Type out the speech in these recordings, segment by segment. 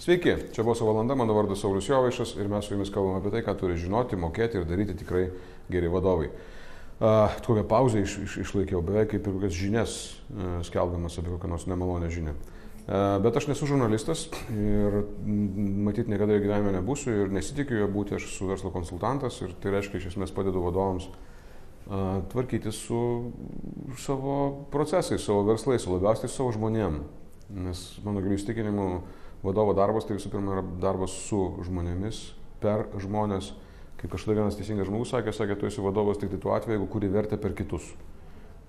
Sveiki, čia buvo valanda, mano vardas Saulis Jovaišas ir mes su jumis kalbame apie tai, ką turi žinoti, mokėti ir daryti tikrai geri vadovai. Uh, kokią pauzę iš, iš, išlaikiau, beveik kaip ir kokias žinias uh, skelbiamas apie kokią nors nemalonę žinią. Uh, bet aš nesu žurnalistas ir matyt niekada gyvenime nebūsiu ir nesitikiu jo būti, aš esu verslo konsultantas ir tai reiškia, iš esmės padedu vadovams uh, tvarkyti su savo procesais, savo verslais, labiausiai su savo žmonėm. Nes mano gilių įstikinimu vadovo darbas tai visų pirma yra darbas su žmonėmis, per žmonės. Kaip kažkada vienas teisingas žmogus sakė, sakė, tu esi vadovas tik tai tuo atveju, jeigu kuri vertę per kitus.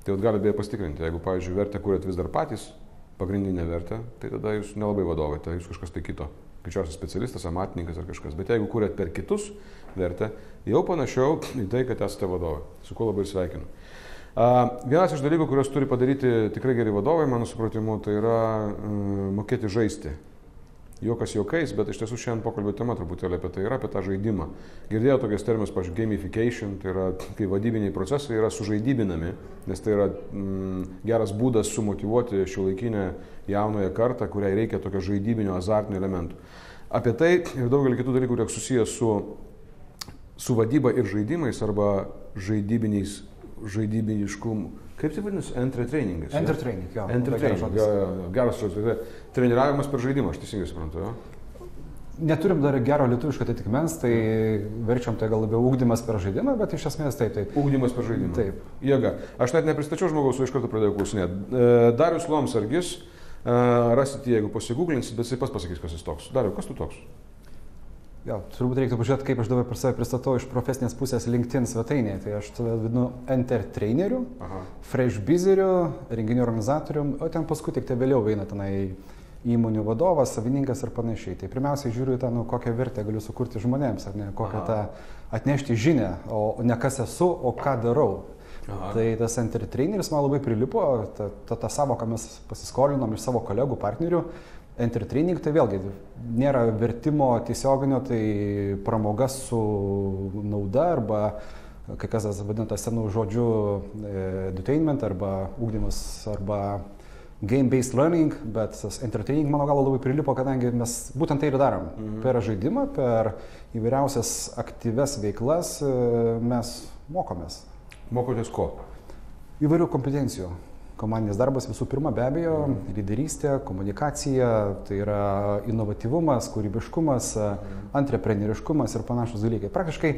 Tai vat galite beje pasitikrinti, jeigu, pavyzdžiui, vertę kuriat vis dar patys, pagrindinę vertę, tai tada jūs nelabai vadovai, tai jūs kažkas tai kito. Greičiausias specialistas, amatininkas ar kažkas. Bet jeigu kuriat per kitus vertę, jau panašiau į tai, kad esate vadovai. Su kuo labai sveikinu. Vienas iš dalykų, kuriuos turi padaryti tikrai geri vadovai, mano supratimu, tai yra uh, mokėti žaisti. Jokas jokais, bet iš tiesų šiandien pokalbio tema truputėlį apie tai yra, apie tą žaidimą. Girdėjau tokias terminus, pavyzdžiui, gamification, tai yra, kai vadybiniai procesai yra sužaidybinami, nes tai yra mm, geras būdas sumotivuoti šio laikinę jaunąją kartą, kuriai reikia tokio žaidybinio azartinio elementų. Apie tai ir daugelį kitų dalykų, kurie susijęs su, su vadyba ir žaidimais arba žaidybiniais žaidybiniškumu. Kaip tai vadinasi? Entertainingas. Entertaining, jo. Entertaining, jo, jo, geras žodis. Tai treniravimas per žaidimą, aš teisingai suprantu. Jo? Neturim dar gero lietuviško atitikmens, tai verčiam tai gal labiau ūkdymas per žaidimą, bet iš esmės taip, taip. Ūkdymas per žaidimą. Taip. Jėga. Aš net nepristačiau žmogaus, o iš karto pradėjau klausinėti. E, Darius Lomsargis, e, rasite, jeigu pasigūglinsit, bet jis pats pasakys, kas jis toks. Darius, kas tu toks? Jo, turbūt reiktų pažiūrėti, kaip aš dabar per save pristatau iš profesinės pusės LinkedIn svetainėje. Tai aš tada vadinu Enter traineriu, Aha. Fresh Bizeriu, renginių organizatorium, o ten paskui tik tai vėliau eina tenai įmonių vadovas, savininkas ir panašiai. Tai pirmiausia, žiūriu tą, nu, kokią vertę galiu sukurti žmonėms, ar ne, kokią Aha. tą atnešti žinę, o ne kas esu, o ką darau. Aha. Tai tas enter traineris man labai prilipo, ta savoka mes pasiskolinom iš savo kolegų, partnerių, Entertaining tai vėlgi nėra vertimo tiesioginio, tai pramoga su nauda arba kai kas vadinta senų žodžių edutainment arba ūkdymas arba game-based learning, bet entertaining mano galo labai prilipo, kadangi mes būtent tai ir darom. Mhm. Per žaidimą, per įvairiausias aktyves veiklas e, mes mokomės. Mokotės ko? Įvairių kompetencijų komandinis darbas visų pirma be abejo lyderystė, komunikacija, tai yra inovatyvumas, kūrybiškumas, antrepreneriškumas ir panašus dalykai. Praktiškai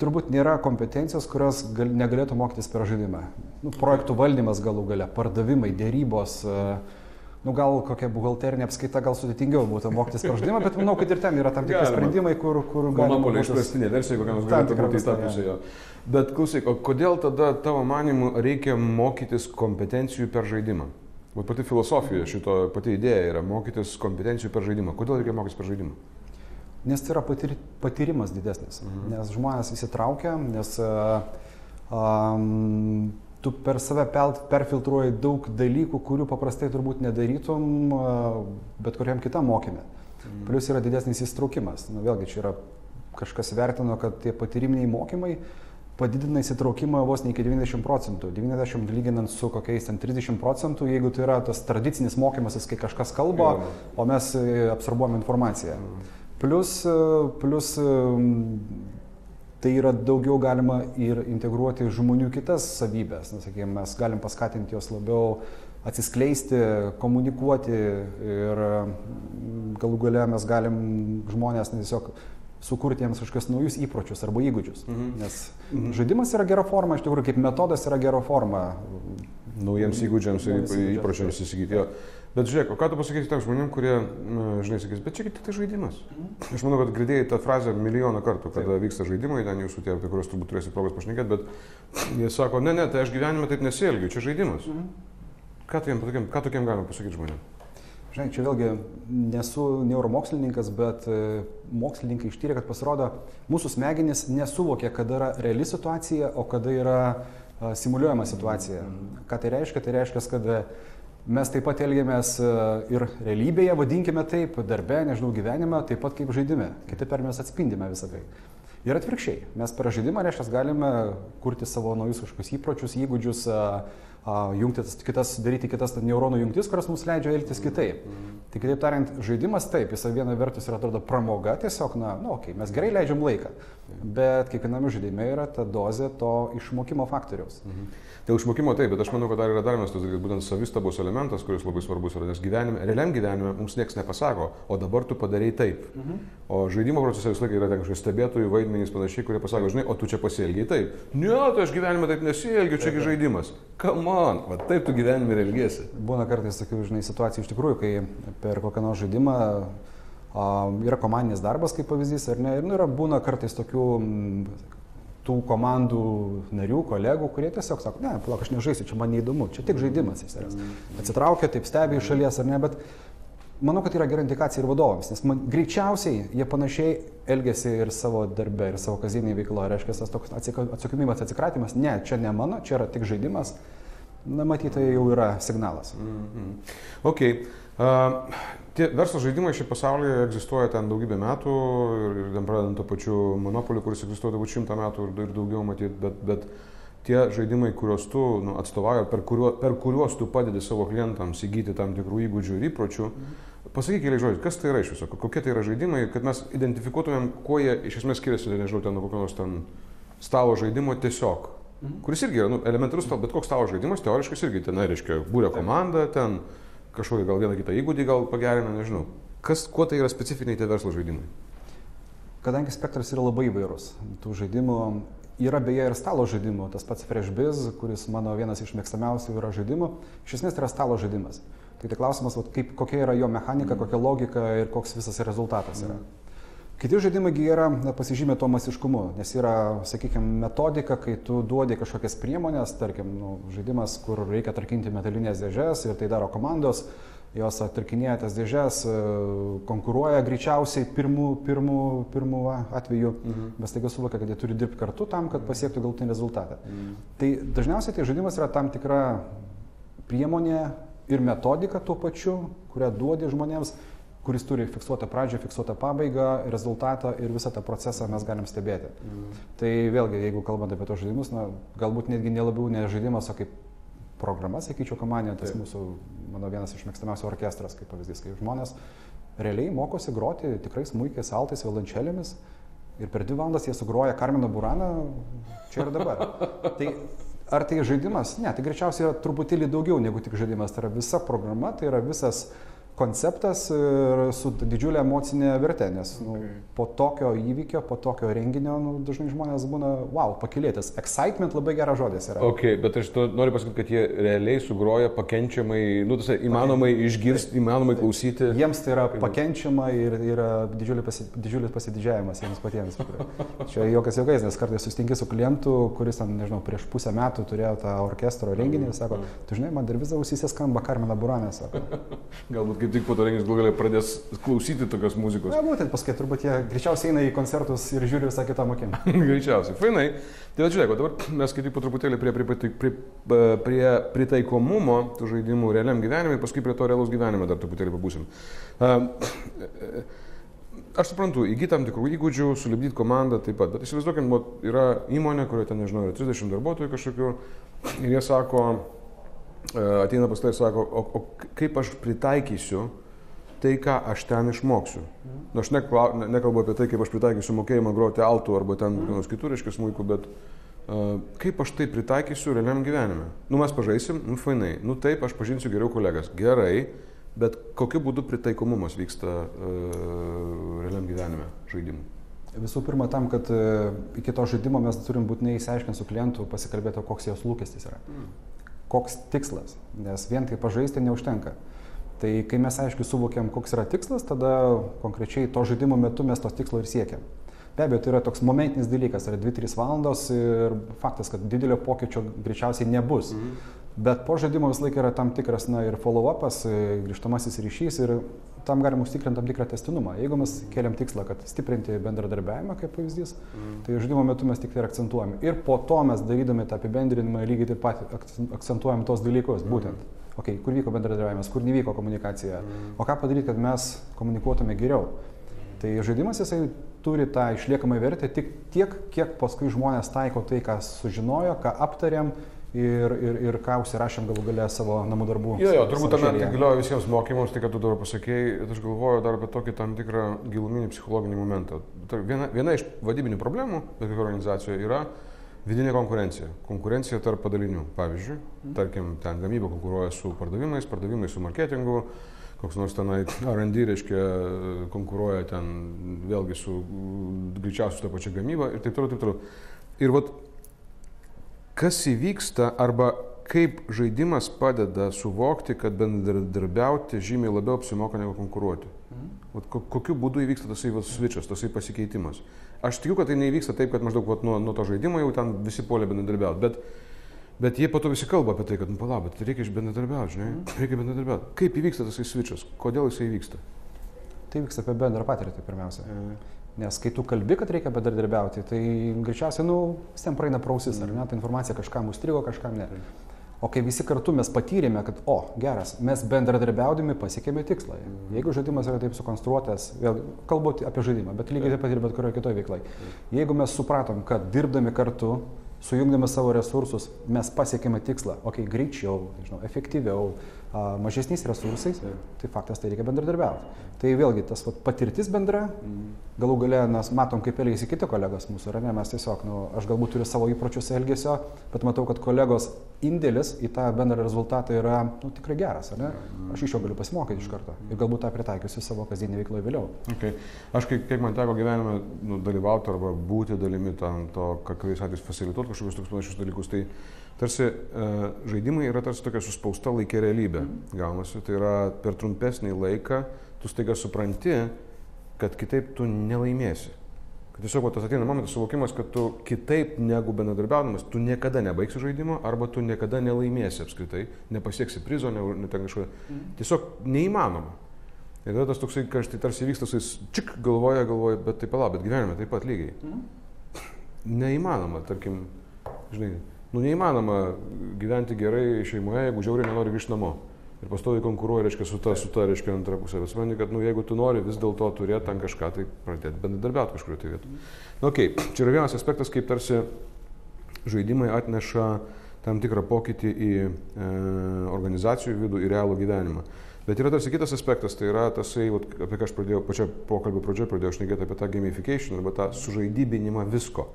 turbūt nėra kompetencijos, kurios gal, negalėtų mokytis per žaidimą. Nu, projektų valdymas galų gale, pardavimai, dėrybos. Uh, nu gal kokia buhalterinė apskaita gal sudėtingiau būtų mokytis per žaidimą, bet manau, kad ir ten yra tam tikri sprendimai, kur, kur galima. Monopolio išprastinė versija, kokia nors galėtų būti į tą pusę. Bet klausyk, o kodėl tada tavo manimu reikia mokytis kompetencijų per žaidimą? Vat pati filosofija šito, pati idėja yra mokytis kompetencijų per žaidimą. Kodėl reikia mokytis per žaidimą? Nes tai yra patir, patyrimas didesnis, mhm. nes žmonės įsitraukia, nes uh, um, tu per save perfiltruoji daug dalykų, kurių paprastai turbūt nedarytum bet kuriam kitam mokymė. Mhm. Plus yra didesnis įsitraukimas. Na vėlgi, čia yra kažkas vertino, kad tie patyriminiai mokymai padidina įsitraukimą vos ne iki 90 procentų. 90 lyginant su kokiais ten 30 procentų, jeigu tai yra tas tradicinis mokymasis, kai kažkas kalba, ja. o mes e, absorbuojam informaciją. Mhm. Plus, e, plus tai yra daugiau galima ir integruoti žmonių kitas savybės. Na, sakykime, mes galim paskatinti juos labiau atsiskleisti, komunikuoti ir mm, galų gale mes galim žmonės tiesiog sukurti jiems kažkokius naujus įpročius arba įgūdžius. Mhm. Nes mhm. žaidimas yra gera forma, iš tikrųjų kaip metodas yra gera forma. Naujiems įgūdžiams ir įpročiams įsigyti. Jo. Bet žiūrėk, o ką tu pasakysi tam žmonėm, kurie, na, žinai, sakys, bet čia tik tai žaidimas. Mhm. Aš manau, kad girdėjai tą frazę milijoną kartų, kada taip. vyksta žaidimai, ten jūsų tie, apie kuriuos turbūt turėsi progos pašnekėti, bet jie sako, ne, ne, tai aš gyvenime taip nesielgiu, čia žaidimas. Mhm. Ką, tokiem, tokiem, ką tokiem galima pasakyti žmonėm? Žinai, čia vėlgi nesu neuromokslininkas, bet e, mokslininkai ištyrė, kad pasirodo, mūsų smegenys nesuvokia, kada yra reali situacija, o kada yra simuliuojama situacija. Mhm. Ką tai reiškia? Tai reiškia, kad Mes taip pat elgiamės e, ir realybėje, vadinkime taip, darbe, nežinau, gyvenime, taip pat kaip žaidime. Kitaip ar mes atspindime visą tai. Ir atvirkščiai, mes per žaidimą, reiškia, galime kurti savo naujus kažkokius įpročius, įgūdžius, jungti kitas, daryti kitas neuronų jungtis, kurios mums leidžia elgtis kitaip. Tai kitaip tariant, žaidimas taip, jis viena vertus yra atrodo pramoga, tiesiog, na, nu, okei, okay, mes gerai leidžiam laiką, bet kiekviename žaidime yra ta dozė to išmokimo faktoriaus. Mhm. Dėl išmokimo taip, bet aš manau, kad dar yra dar vienas tas dalykas, būtent savistabos elementas, kuris labai svarbus yra, nes gyvenime, realiam gyvenime mums niekas nepasako, o dabar tu padarėjai taip. Mhm. O žaidimo procese visą laiką yra ten kažkokie stebėtojų vaidmenys panašiai, kurie pasako, žinai, o tu čia pasielgiai taip. Ne, tai aš gyvenime taip nesielgiu, čiagi žaidimas. Come on, va taip tu gyvenime ir elgiesi. Būna kartais tokių, žinai, situacijų iš tikrųjų, kai per kokią nors žaidimą yra komandinis darbas kaip pavyzdys, ar ne, ir nu, yra būna kartais tokių tų komandų narių, kolegų, kurie tiesiog sako, ne, plak, aš nežaisiu, čia man neįdomu, čia tik žaidimas jis yra. Atsitraukia, taip stebi iš šalies ar ne, bet manau, kad yra gera indikacija ir vadovams, nes man, greičiausiai jie panašiai elgesi ir savo darbę, ir savo kasdienį veiklą, reiškia, tas toks atsakomybės atsikratymas, ne, čia ne mano, čia yra tik žaidimas, na, matyti, tai jau yra signalas. Mm -hmm. Ok. Uh, Tie verslo žaidimai šiaip pasaulyje egzistuoja ten daugybę metų ir, ir ten pradedant to pačiu monopoliu, kuris egzistuoja turbūt šimtą metų ir, ir daugiau matyti, bet, bet tie žaidimai, kuriuos tu nu, atstovauji, per, kuriuo, per kuriuos tu padedi savo klientams įgyti tam tikrų įgūdžių ir įpročių, pasakyk keliai žodžiai, kas tai yra iš viso, kokie tai yra žaidimai, kad mes identifikuotumėm, kuo jie iš esmės skiriasi, nežinau, ten nuo kokio nors ten stalo žaidimo tiesiog. Mhm. Kuris irgi yra nu, elementarus, bet koks stalo žaidimas teoriškai irgi ten, reiškia, būrė komanda, ten kažkokį gal vieną kitą įgūdį gal pagerina, nežinau. Kas, kuo tai yra specifiniai tie verslo žaidimai? Kadangi spektras yra labai įvairus, tų žaidimų yra beje ir stalo žaidimų, tas pats FreshBiz, kuris mano vienas iš mėgstamiausių yra žaidimų, iš esmės tai yra stalo žaidimas. Tai tai klausimas, vat, kaip, kokia yra jo mechanika, kokia logika ir koks visas rezultatas yra. Mm. Kiti žaidimai yra pasižymė to masiškumu, nes yra, sakykime, metodika, kai tu duodi kažkokias priemonės, tarkim, nu, žaidimas, kur reikia tarkinti metalinės dėžės ir tai daro komandos, jos attarkinėja tas dėžės, e, konkuruoja greičiausiai pirmų, pirmų, pirmų atveju, mhm. bet taiga suvokia, kad jie turi dirbti kartu tam, kad pasiektų galutinį rezultatą. Mhm. Tai dažniausiai tai žaidimas yra tam tikra priemonė ir metodika tuo pačiu, kurią duodi žmonėms kuris turi fiksuotą pradžią, fiksuotą pabaigą, rezultatą ir visą tą procesą mes galim stebėti. Mm. Tai vėlgi, jeigu kalbant apie tos žaidimus, na, galbūt netgi nelabiau ne žaidimas, o kaip programa, sakyčiau, komandija, tas Taip. mūsų, mano vienas iš mėgstamiausių orkestras, kaip pavyzdys, kai žmonės realiai mokosi groti tikrai smūkiais, altais, violončelėmis ir per dvi valandas jie sugroja Karmino Buraną čia ir dabar. tai ar tai žaidimas? Ne, tai greičiausiai yra truputėlį daugiau negu tik žaidimas. Tai yra visa programa, tai yra visas uh, konceptas ir su didžiulė emocinė vertė, nes nu, okay. po tokio įvykio, po tokio renginio nu, dažnai žmonės būna, wow, pakilėtis. Excitement labai geras žodis yra. Ok, bet aš noriu pasakyti, kad jie realiai sugroja pakenčiamai, nu, tas įmanomai išgirsti, įmanomai klausyti. Jiems tai yra pakenčiama ir yra didžiulis, pasi, didžiulis pasididžiavimas jiems patiems. Čia jokas jokais, nes kartais sustinki su klientu, kuris, ten, nežinau, prieš pusę metų turėjo tą orkestro renginį ir sako, mm. tu žinai, man dar vis ausysė skamba Karmina Buranė, sako. Galbūt kaip tik po to renginys gal galia pradės klausyti tokios muzikos. Na, būtent paskui turbūt jie greičiausiai eina į koncertus ir žiūri visą kitą mokymą. greičiausiai, fainai. Tai žiūrėk, dabar mes kaip tik po truputėlį prie, prie, prie, prie, prie pritaikomumo tų žaidimų realiam gyvenimui, paskui prie to realaus gyvenimo dar truputėlį pabūsim. Aš suprantu, įgyti tam tikrų įgūdžių, sulibdyti komandą taip pat, bet įsivaizduokim, yra įmonė, kurioje ten, nežinau, yra 30 darbuotojų kažkokių ir jie sako, ateina pas tai ir sako, o, o kaip aš pritaikysiu tai, ką aš ten išmoksiu. Na, aš nekla, ne, nekalbu apie tai, kaip aš pritaikysiu mokėjimą groti altų arba ten mhm. nors kitų reiškia smūkų, bet uh, kaip aš tai pritaikysiu realiam gyvenime. Nu, mes pažaisim, nu, fainai. Nu, taip, aš pažinsiu geriau kolegas. Gerai, bet kokiu būdu pritaikomumas vyksta uh, realiam gyvenime žaidimų. Visų pirma, tam, kad iki to žaidimo mes turim būtinai įsiaiškinti su klientu, pasikalbėti, koks jos lūkestis yra. Mm koks tikslas, nes vien tai pažaisti neužtenka. Tai kai mes aiškiai suvokiam, koks yra tikslas, tada konkrečiai to žaidimo metu mes tos tikslo ir siekiam. Be abejo, tai yra toks momentinis dalykas, yra 2-3 valandos ir faktas, kad didelio pokyčio greičiausiai nebus. Mhm. Bet po žaidimo visą laiką yra tam tikras na, ir follow-upas, grįžtamasis ryšys ir tam galim užtikrinti tam tikrą testinumą. Jeigu mes keliam tikslą, kad stiprinti bendradarbiavimą, kaip pavyzdys, mm. tai žaidimo metu mes tik tai ir akcentuojam. Ir po to mes darydami tą apibendrinimą lygiai taip pat akcentuojam tos dalykus, mm. būtent. Okay, kur vyko bendradarbiavimas, kur nevyko komunikacija, mm. o ką padaryti, kad mes komunikuotume geriau. Tai žaidimas jisai turi tą išliekamą vertę tik tiek, kiek paskui žmonės taiko tai, ką sužinojo, ką aptarėm ir, ir, ir ką užsirašėm galų galę savo namų darbų. Jo, jo, turbūt tame tai galioja visiems mokymams, tai ką tu dabar pasakėjai, aš galvoju dar apie tokį tam tikrą giluminį psichologinį momentą. Viena, viena iš vadybinių problemų, bet kokioje organizacijoje yra vidinė konkurencija. Konkurencija tarp padalinių. Pavyzdžiui, mm. tarkim, ten gamyba konkuruoja su pardavimais, pardavimai su marketingu, koks nors tenai R&D, reiškia, konkuruoja ten vėlgi su greičiausiai su ta pačia gamyba ir taip toliau, taip toliau. Ir vat kas įvyksta arba kaip žaidimas padeda suvokti, kad bendradarbiauti žymiai labiau apsimoka negu konkuruoti. Mhm. Vat, kokiu būdu įvyksta tasai switchas, tasai pasikeitimas. Aš tikiu, kad tai neįvyksta taip, kad maždaug vat, nuo, nuo to žaidimo jau ten visi polė bendradarbiauti, bet, bet jie po to visi kalba apie tai, kad, nu palauk, bet reikia bendradarbiauti, žinai, mhm. reikia bendradarbiauti. Kaip įvyksta tasai switchas, kodėl jisai įvyksta? Tai vyksta apie bendrą patirtį pirmiausia. Mhm. Nes kai tu kalbi, kad reikia bedarbiauti, tai greičiausiai, nu, visiems praeina prausis, ar ne, ta informacija kažkam užstrigo, kažkam ne. O kai visi kartu mes patyrėme, kad, o, geras, mes bendradarbiaudami pasiekėme tikslą. Jeigu žaidimas yra taip sukonstruotas, vėl kalbu apie žaidimą, bet lygiai taip pat ir bet kurioje kitoje veiklai. Jeigu mes supratom, kad dirbdami kartu, sujungdami savo resursus, mes pasiekėme tikslą, okei, okay, greičiau, nežinau, efektyviau, mažesniais resursais, tai faktas tai reikia bendradarbiauti. Tai vėlgi tas vat, patirtis bendra, galų gale mes matom, kaip elgesi kiti kolegos mūsų, ar ne, mes tiesiog, nu, aš galbūt turiu savo įpročius elgesio, bet matau, kad kolegos indėlis į tą bendrą rezultatą yra nu, tikrai geras, ar ne? Aš iš jo galiu pasimokyti iš karto ir galbūt tą pritaikysiu savo kasdienį veiklą vėliau. Okay. Aš kaip, kaip man teko gyvenime nu, dalyvauti arba būti dalimi tam to, kokiais atvejais facilituoti kažkokius tokius panašius dalykus, tai tarsi e, žaidimai yra tarsi tokia suspausta laikė realybė. Mhm. Gaunasi, tai yra per trumpesnį laiką tu staiga supranti, kad kitaip tu nelaimėsi. Kad tiesiog tas ateina momentas suvokimas, kad tu kitaip negu bendradarbiaudamas, tu niekada nebaigsi žaidimo arba tu niekada nelaimėsi apskritai, nepasieksi prizo, ne, ne ten kažko. Mhm. Tiesiog neįmanoma. Ir tada tas toksai, kad tai tarsi vyksta, jis čik galvoja, galvoja, bet taip pala, bet gyvenime taip pat lygiai. Mhm. Neįmanoma, tarkim, žinai, nu neįmanoma gyventi gerai šeimoje, jeigu žiauriai nenori grįžti namo. Ir pastoviai konkuruoja, reiškia, su ta, su ta, reiškia, antra pusė. Bet supranti, kad, nu, jeigu tu nori vis dėlto turėti ten kažką, tai pradėti bendradarbiauti kažkurioje tai vietoje. Na, okei, okay. čia yra vienas aspektas, kaip tarsi žaidimai atneša tam tikrą pokytį į e, organizacijų vidų, į realų gyvenimą. Bet yra tarsi kitas aspektas, tai yra tasai, vat, apie ką aš pradėjau, pačia pokalbio pradžioje pradėjau šnekėti apie tą gamification arba tą sužaidybinimą visko.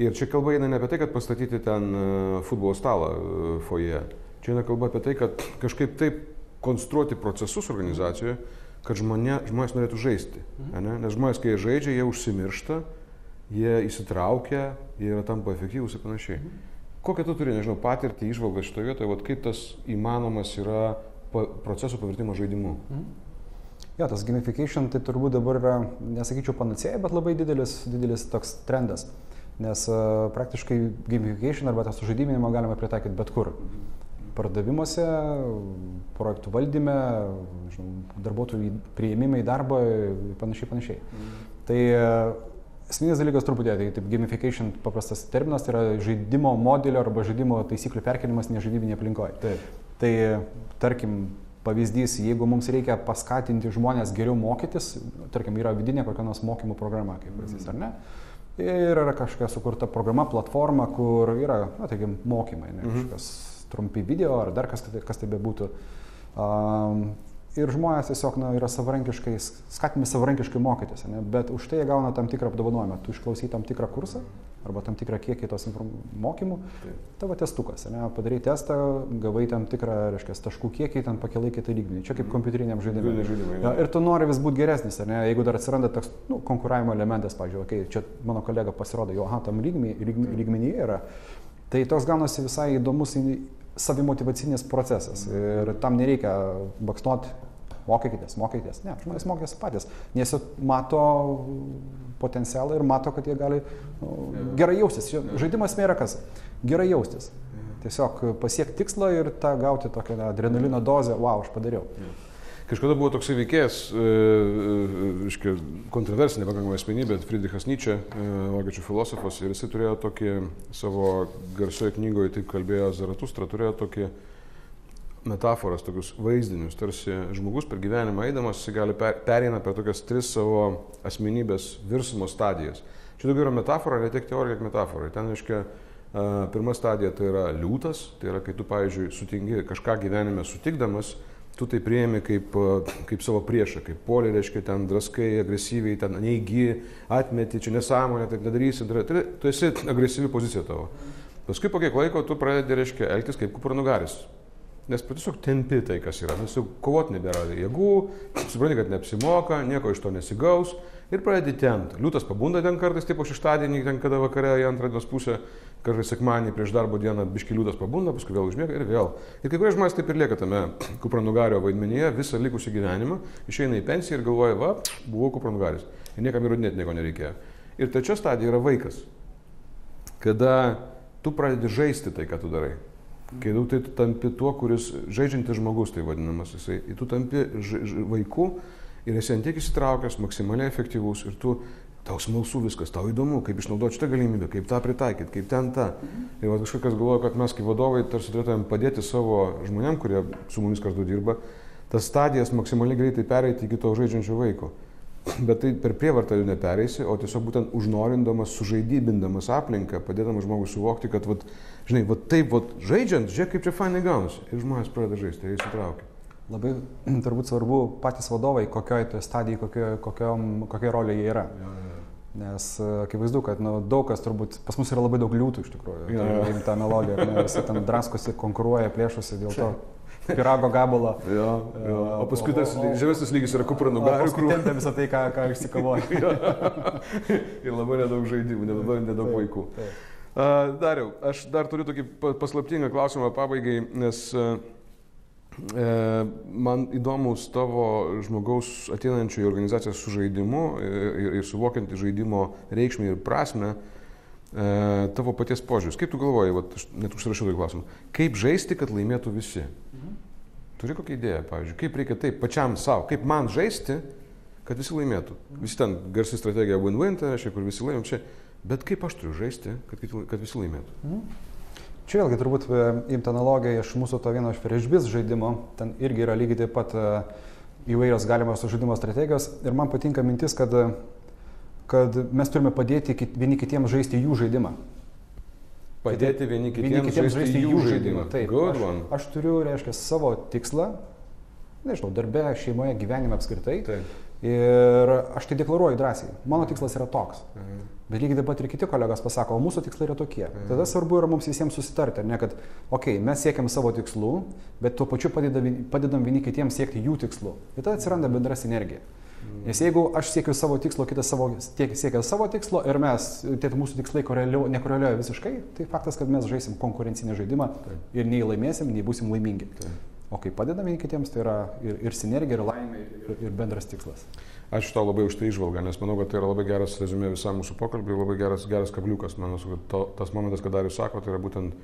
Ir čia kalba eina ne apie tai, kad pastatyti ten e, futbolo stalą e, foje. Čia eina kalba apie tai, kad kažkaip taip konstruoti procesus organizacijoje, kad žmonė, žmonės norėtų žaisti. Mhm. Ne? Nes žmonės, kai jie žaidžia, jie užsimiršta, jie įsitraukia, jie yra tampa efektyvūs ir panašiai. Mhm. Kokią tu turi, nežinau, patirtį, išvalgą šitoje vietoje, vat, kaip tas įmanomas yra pa, procesų pavirtimas žaidimu? Mhm. Jo, tas gamification tai turbūt dabar yra, nesakyčiau panacėja, bet labai didelis, didelis toks trendas. Uh, nes uh, praktiškai gamification arba tą sužaidiminimą galima pritaikyti bet kur. Pardavimuose, projektų valdyme, žinau, darbuotojų prieimimai į darbą ir panašiai, panašiai. Mm. Tai uh, esminis dalykas truputėlį, tai taip gamification paprastas terminas, tai yra žaidimo modelio arba žaidimo taisyklių perkelimas nežaidybinėje aplinkoje. Taip. Tai tarkim, pavyzdys, jeigu mums reikia paskatinti žmonės geriau mokytis, tarkim, yra vidinė kokia nors mokymų programa, kaip pavyzdys, ar ne? Mm Ir yra kažkokia sukurta programa, platforma, kur yra, na, taigi, mokymai, ne, mhm. kažkas trumpi video ar dar kas, kas tai bebūtų. Um, ir žmonės tiesiog na, yra savarankiškai, skatinami savarankiškai mokytis, ne? bet už tai jie gauna tam tikrą apdovanojimą. Tu išklausai tam tikrą kursą arba tam tikrą kiekį tos mokymų, tavo testukas, ne? padarai testą, gavai tam tikrą, reiškia, taškų kiekį, ten pakelai kitą lygmenį. Čia kaip mhm. kompiuteriniam žaidimui. žaidimui ja, ir tu nori vis būti geresnis, ne? jeigu dar atsiranda toks nu, konkuravimo elementas, pavyzdžiui, okay, čia mano kolega pasirodo, jo, aha, tam lygmenyje lygmeny yra. Tai toks gaunasi visai įdomus savimotivacinis procesas ir tam nereikia baksnuoti, mokykitės, mokykitės. Ne, žmonės mokėsi patys, nes jie mato potencialą ir mato, kad jie gali gerai jaustis. Žaidimas nėra kas. Gerai jaustis. Tiesiog pasiekti tikslą ir tą gauti tokią adrenalino dozę, wow, aš padariau. Kažkada buvo toksai veikėjas, e, e, kontroversinė pakankamai asmenybė, Friedrichas Nyčia, e, vokiečių filosofas, ir jisai turėjo tokį savo garsioje knygoje, taip kalbėjo Zaratustra, turėjo tokį metaforas, tokius vaizdinius, tarsi žmogus per gyvenimą eidamas, gali per, pereina per tokias tris savo asmenybės virsmo stadijas. Čia daugiau yra metafora, ne tiek teorija, kiek metafora. Ten, reiškia, pirma stadija tai yra liūtas, tai yra, kai tu, pavyzdžiui, sutingi kažką gyvenime sutikdamas, tu tai prieimi kaip, kaip savo priešą, kaip polį, reiškia, ten draskai, agresyviai, ten neįgy, atmeti, čia nesąmonė, taip nedarysi, tai tu esi agresyvi pozicija tavo. Paskui po kiek laiko tu pradedi, reiškia, elgtis kaip kupranugaris nes tiesiog tempi tai, kas yra, nes jau kovot nebėra jėgų, supranti, kad neapsimoka, nieko iš to nesigaus ir pradedi temti. Liūtas pabunda ten kartais, taip po šeštadienį, ten kada vakare į antrą dienos pusę, kartais sekmanį prieš darbo dieną biški liūtas pabunda, paskui vėl užmiega ir vėl. Ir kai kurie žmonės taip ir lieka tame kupranugario vaidmenyje visą likusį gyvenimą, išeina į pensiją ir galvoja, va, buvau kupranugaris. Ir niekam įrodinėti nieko nereikėjo. Ir trečia stadija yra vaikas. Kada tu pradedi žaisti tai, ką tu darai. Kai tu tai tampi tuo, kuris žaidžiantis žmogus, tai vadinamas jisai, tu tampi ž, ž, vaiku ir esi antiek įsitraukęs, maksimaliai efektyvus ir tu, tau smalsu viskas, tau įdomu, kaip išnaudoti šitą galimybę, kaip tą pritaikyti, kaip ten tą. Ir va, kažkas galvoja, kad mes kaip vadovai tarsi turėtumėm padėti savo žmonėm, kurie su mumis kartu dirba, tas stadijas maksimaliai greitai pereiti iki to žaidžiančio vaiko. Bet tai per prievartą jau nepereisi, o tiesiog būtent užnorindamas, sužaidybindamas aplinką, padėdamas žmogui suvokti, kad, vat, žinai, vat taip, vat, žaidžiant, žiūrėk, kaip čia fainai gaunasi. Ir žmonės pradeda žaisti, ir jie įsitraukia. Labai turbūt svarbu patys vadovai, kokioje toje stadijoje, kokio, kokiom, kokia rolė jie yra. Ja, ja. Nes e, akivaizdu, kad nu, daug kas turbūt, pas mus yra labai daug liūtų iš tikrųjų. Ja, ja. Tai, ta melodija, visi ten draskosi, konkuruoja, plėšosi dėl to pirago gabalą. Jo, jo. O paskui tas žemesnis lygis yra kupra nugarių, kur tempia visą tai, ką, ką išsikavoja. ir labai nedaug žaidimų, labai nedaug vaikų. Uh, Dariau, aš dar turiu tokį paslaptingą klausimą pabaigai, nes uh, man įdomus tavo žmogaus ateinančio į organizaciją su žaidimu ir, ir suvokiant žaidimo reikšmę ir prasme, tavo paties požiūris. Kaip tu galvoji, vat, aš net užsirašiau tokį klausimą, kaip žaisti, kad laimėtų visi? Mhm. Turi kokią idėją, pavyzdžiui, kaip reikia taip pačiam savo, kaip man žaisti, kad visi laimėtų. Visi ten garsi strategija win-win, tai reiškia, kur visi laimėm čia, bet kaip aš turiu žaisti, kad, kad visi laimėtų. Mhm. Čia vėlgi turbūt e, imti analogiją iš mūsų to vieno iš priešbis žaidimo, ten irgi yra lygiai taip pat e, įvairios galimos žaidimo strategijos ir man patinka mintis, kad, kad mes turime padėti vieni kitiems žaisti jų žaidimą. Padėti vieni kitiems, vieni kitiems žaisti, žaisti jų žaidimą. Taip, aš, aš turiu, reiškia, savo tikslą, nežinau, darbe, šeimoje, gyvenime apskritai. Taip. Ir aš tai deklaruoju drąsiai. Mano tikslas yra toks. Mhm. Bet lygiai taip pat ir kiti kolegos pasako, o mūsų tikslai yra tokie. Mhm. Tada svarbu yra mums visiems susitarti, ne kad, okei, okay, mes siekiam savo tikslų, bet tuo pačiu padedam, padedam vieni kitiems siekti jų tikslų. Ir tada atsiranda bendra sinergija. Nes jeigu aš siekiu savo tikslo, kitas savo, tiek, siekia savo tikslo ir mes, tie mūsų tikslai nekoreliuoja visiškai, tai faktas, kad mes žaisim konkurencinį žaidimą Taip. ir nei laimėsim, nei būsim laimingi. Taip. O kai padedame kitiems, tai yra ir, ir sinergija, ir laimė, ir, ir bendras tikslas. Ačiū tau labai už tai išvalgą, nes manau, kad tai yra labai geras rezumė visam mūsų pokalbiui, labai geras, geras kabliukas. Manau, kad to, tas momentas, kada Darius sako, tai yra būtent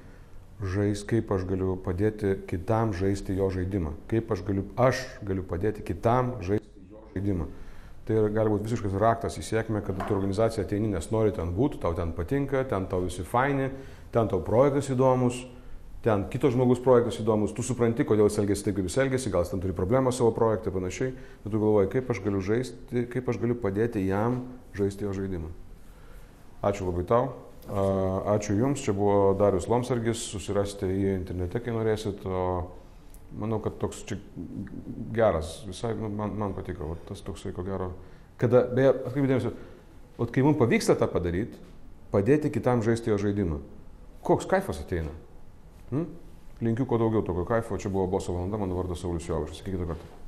žais, kaip aš galiu padėti kitam žaisti jo žaidimą. Kaip aš galiu, aš galiu padėti kitam žaisti žaidimą. Tai gali būti visiškas raktas į sėkmę, kad tu organizacija ateini, nes nori ten būti, tau ten patinka, ten tau visi faini, ten tau projektas įdomus, ten kitos žmogus projektas įdomus, tu supranti, kodėl jis elgesi taip, kaip jis elgesi, gal jis ten turi problemą savo projektą ir panašiai, bet tu galvoji, kaip aš galiu žaisti, kaip aš galiu padėti jam žaisti jo žaidimą. Ačiū labai tau. Ačiū Jums, čia buvo Darius Lomsargis, susirasti jį internete, kai norėsit. O manau, kad toks čia geras, visai nu, man, man patiko, va, tas toksai ko gero. Kada, beje, atkreipdėmėsiu, kai mums pavyksta tą padaryti, padėti kitam žaisti jo žaidimą, koks kaifas ateina? Hm? Linkiu kuo daugiau tokio kaifo, čia buvo boso valanda, mano vardas Saulis Jovišas, iki kito karto.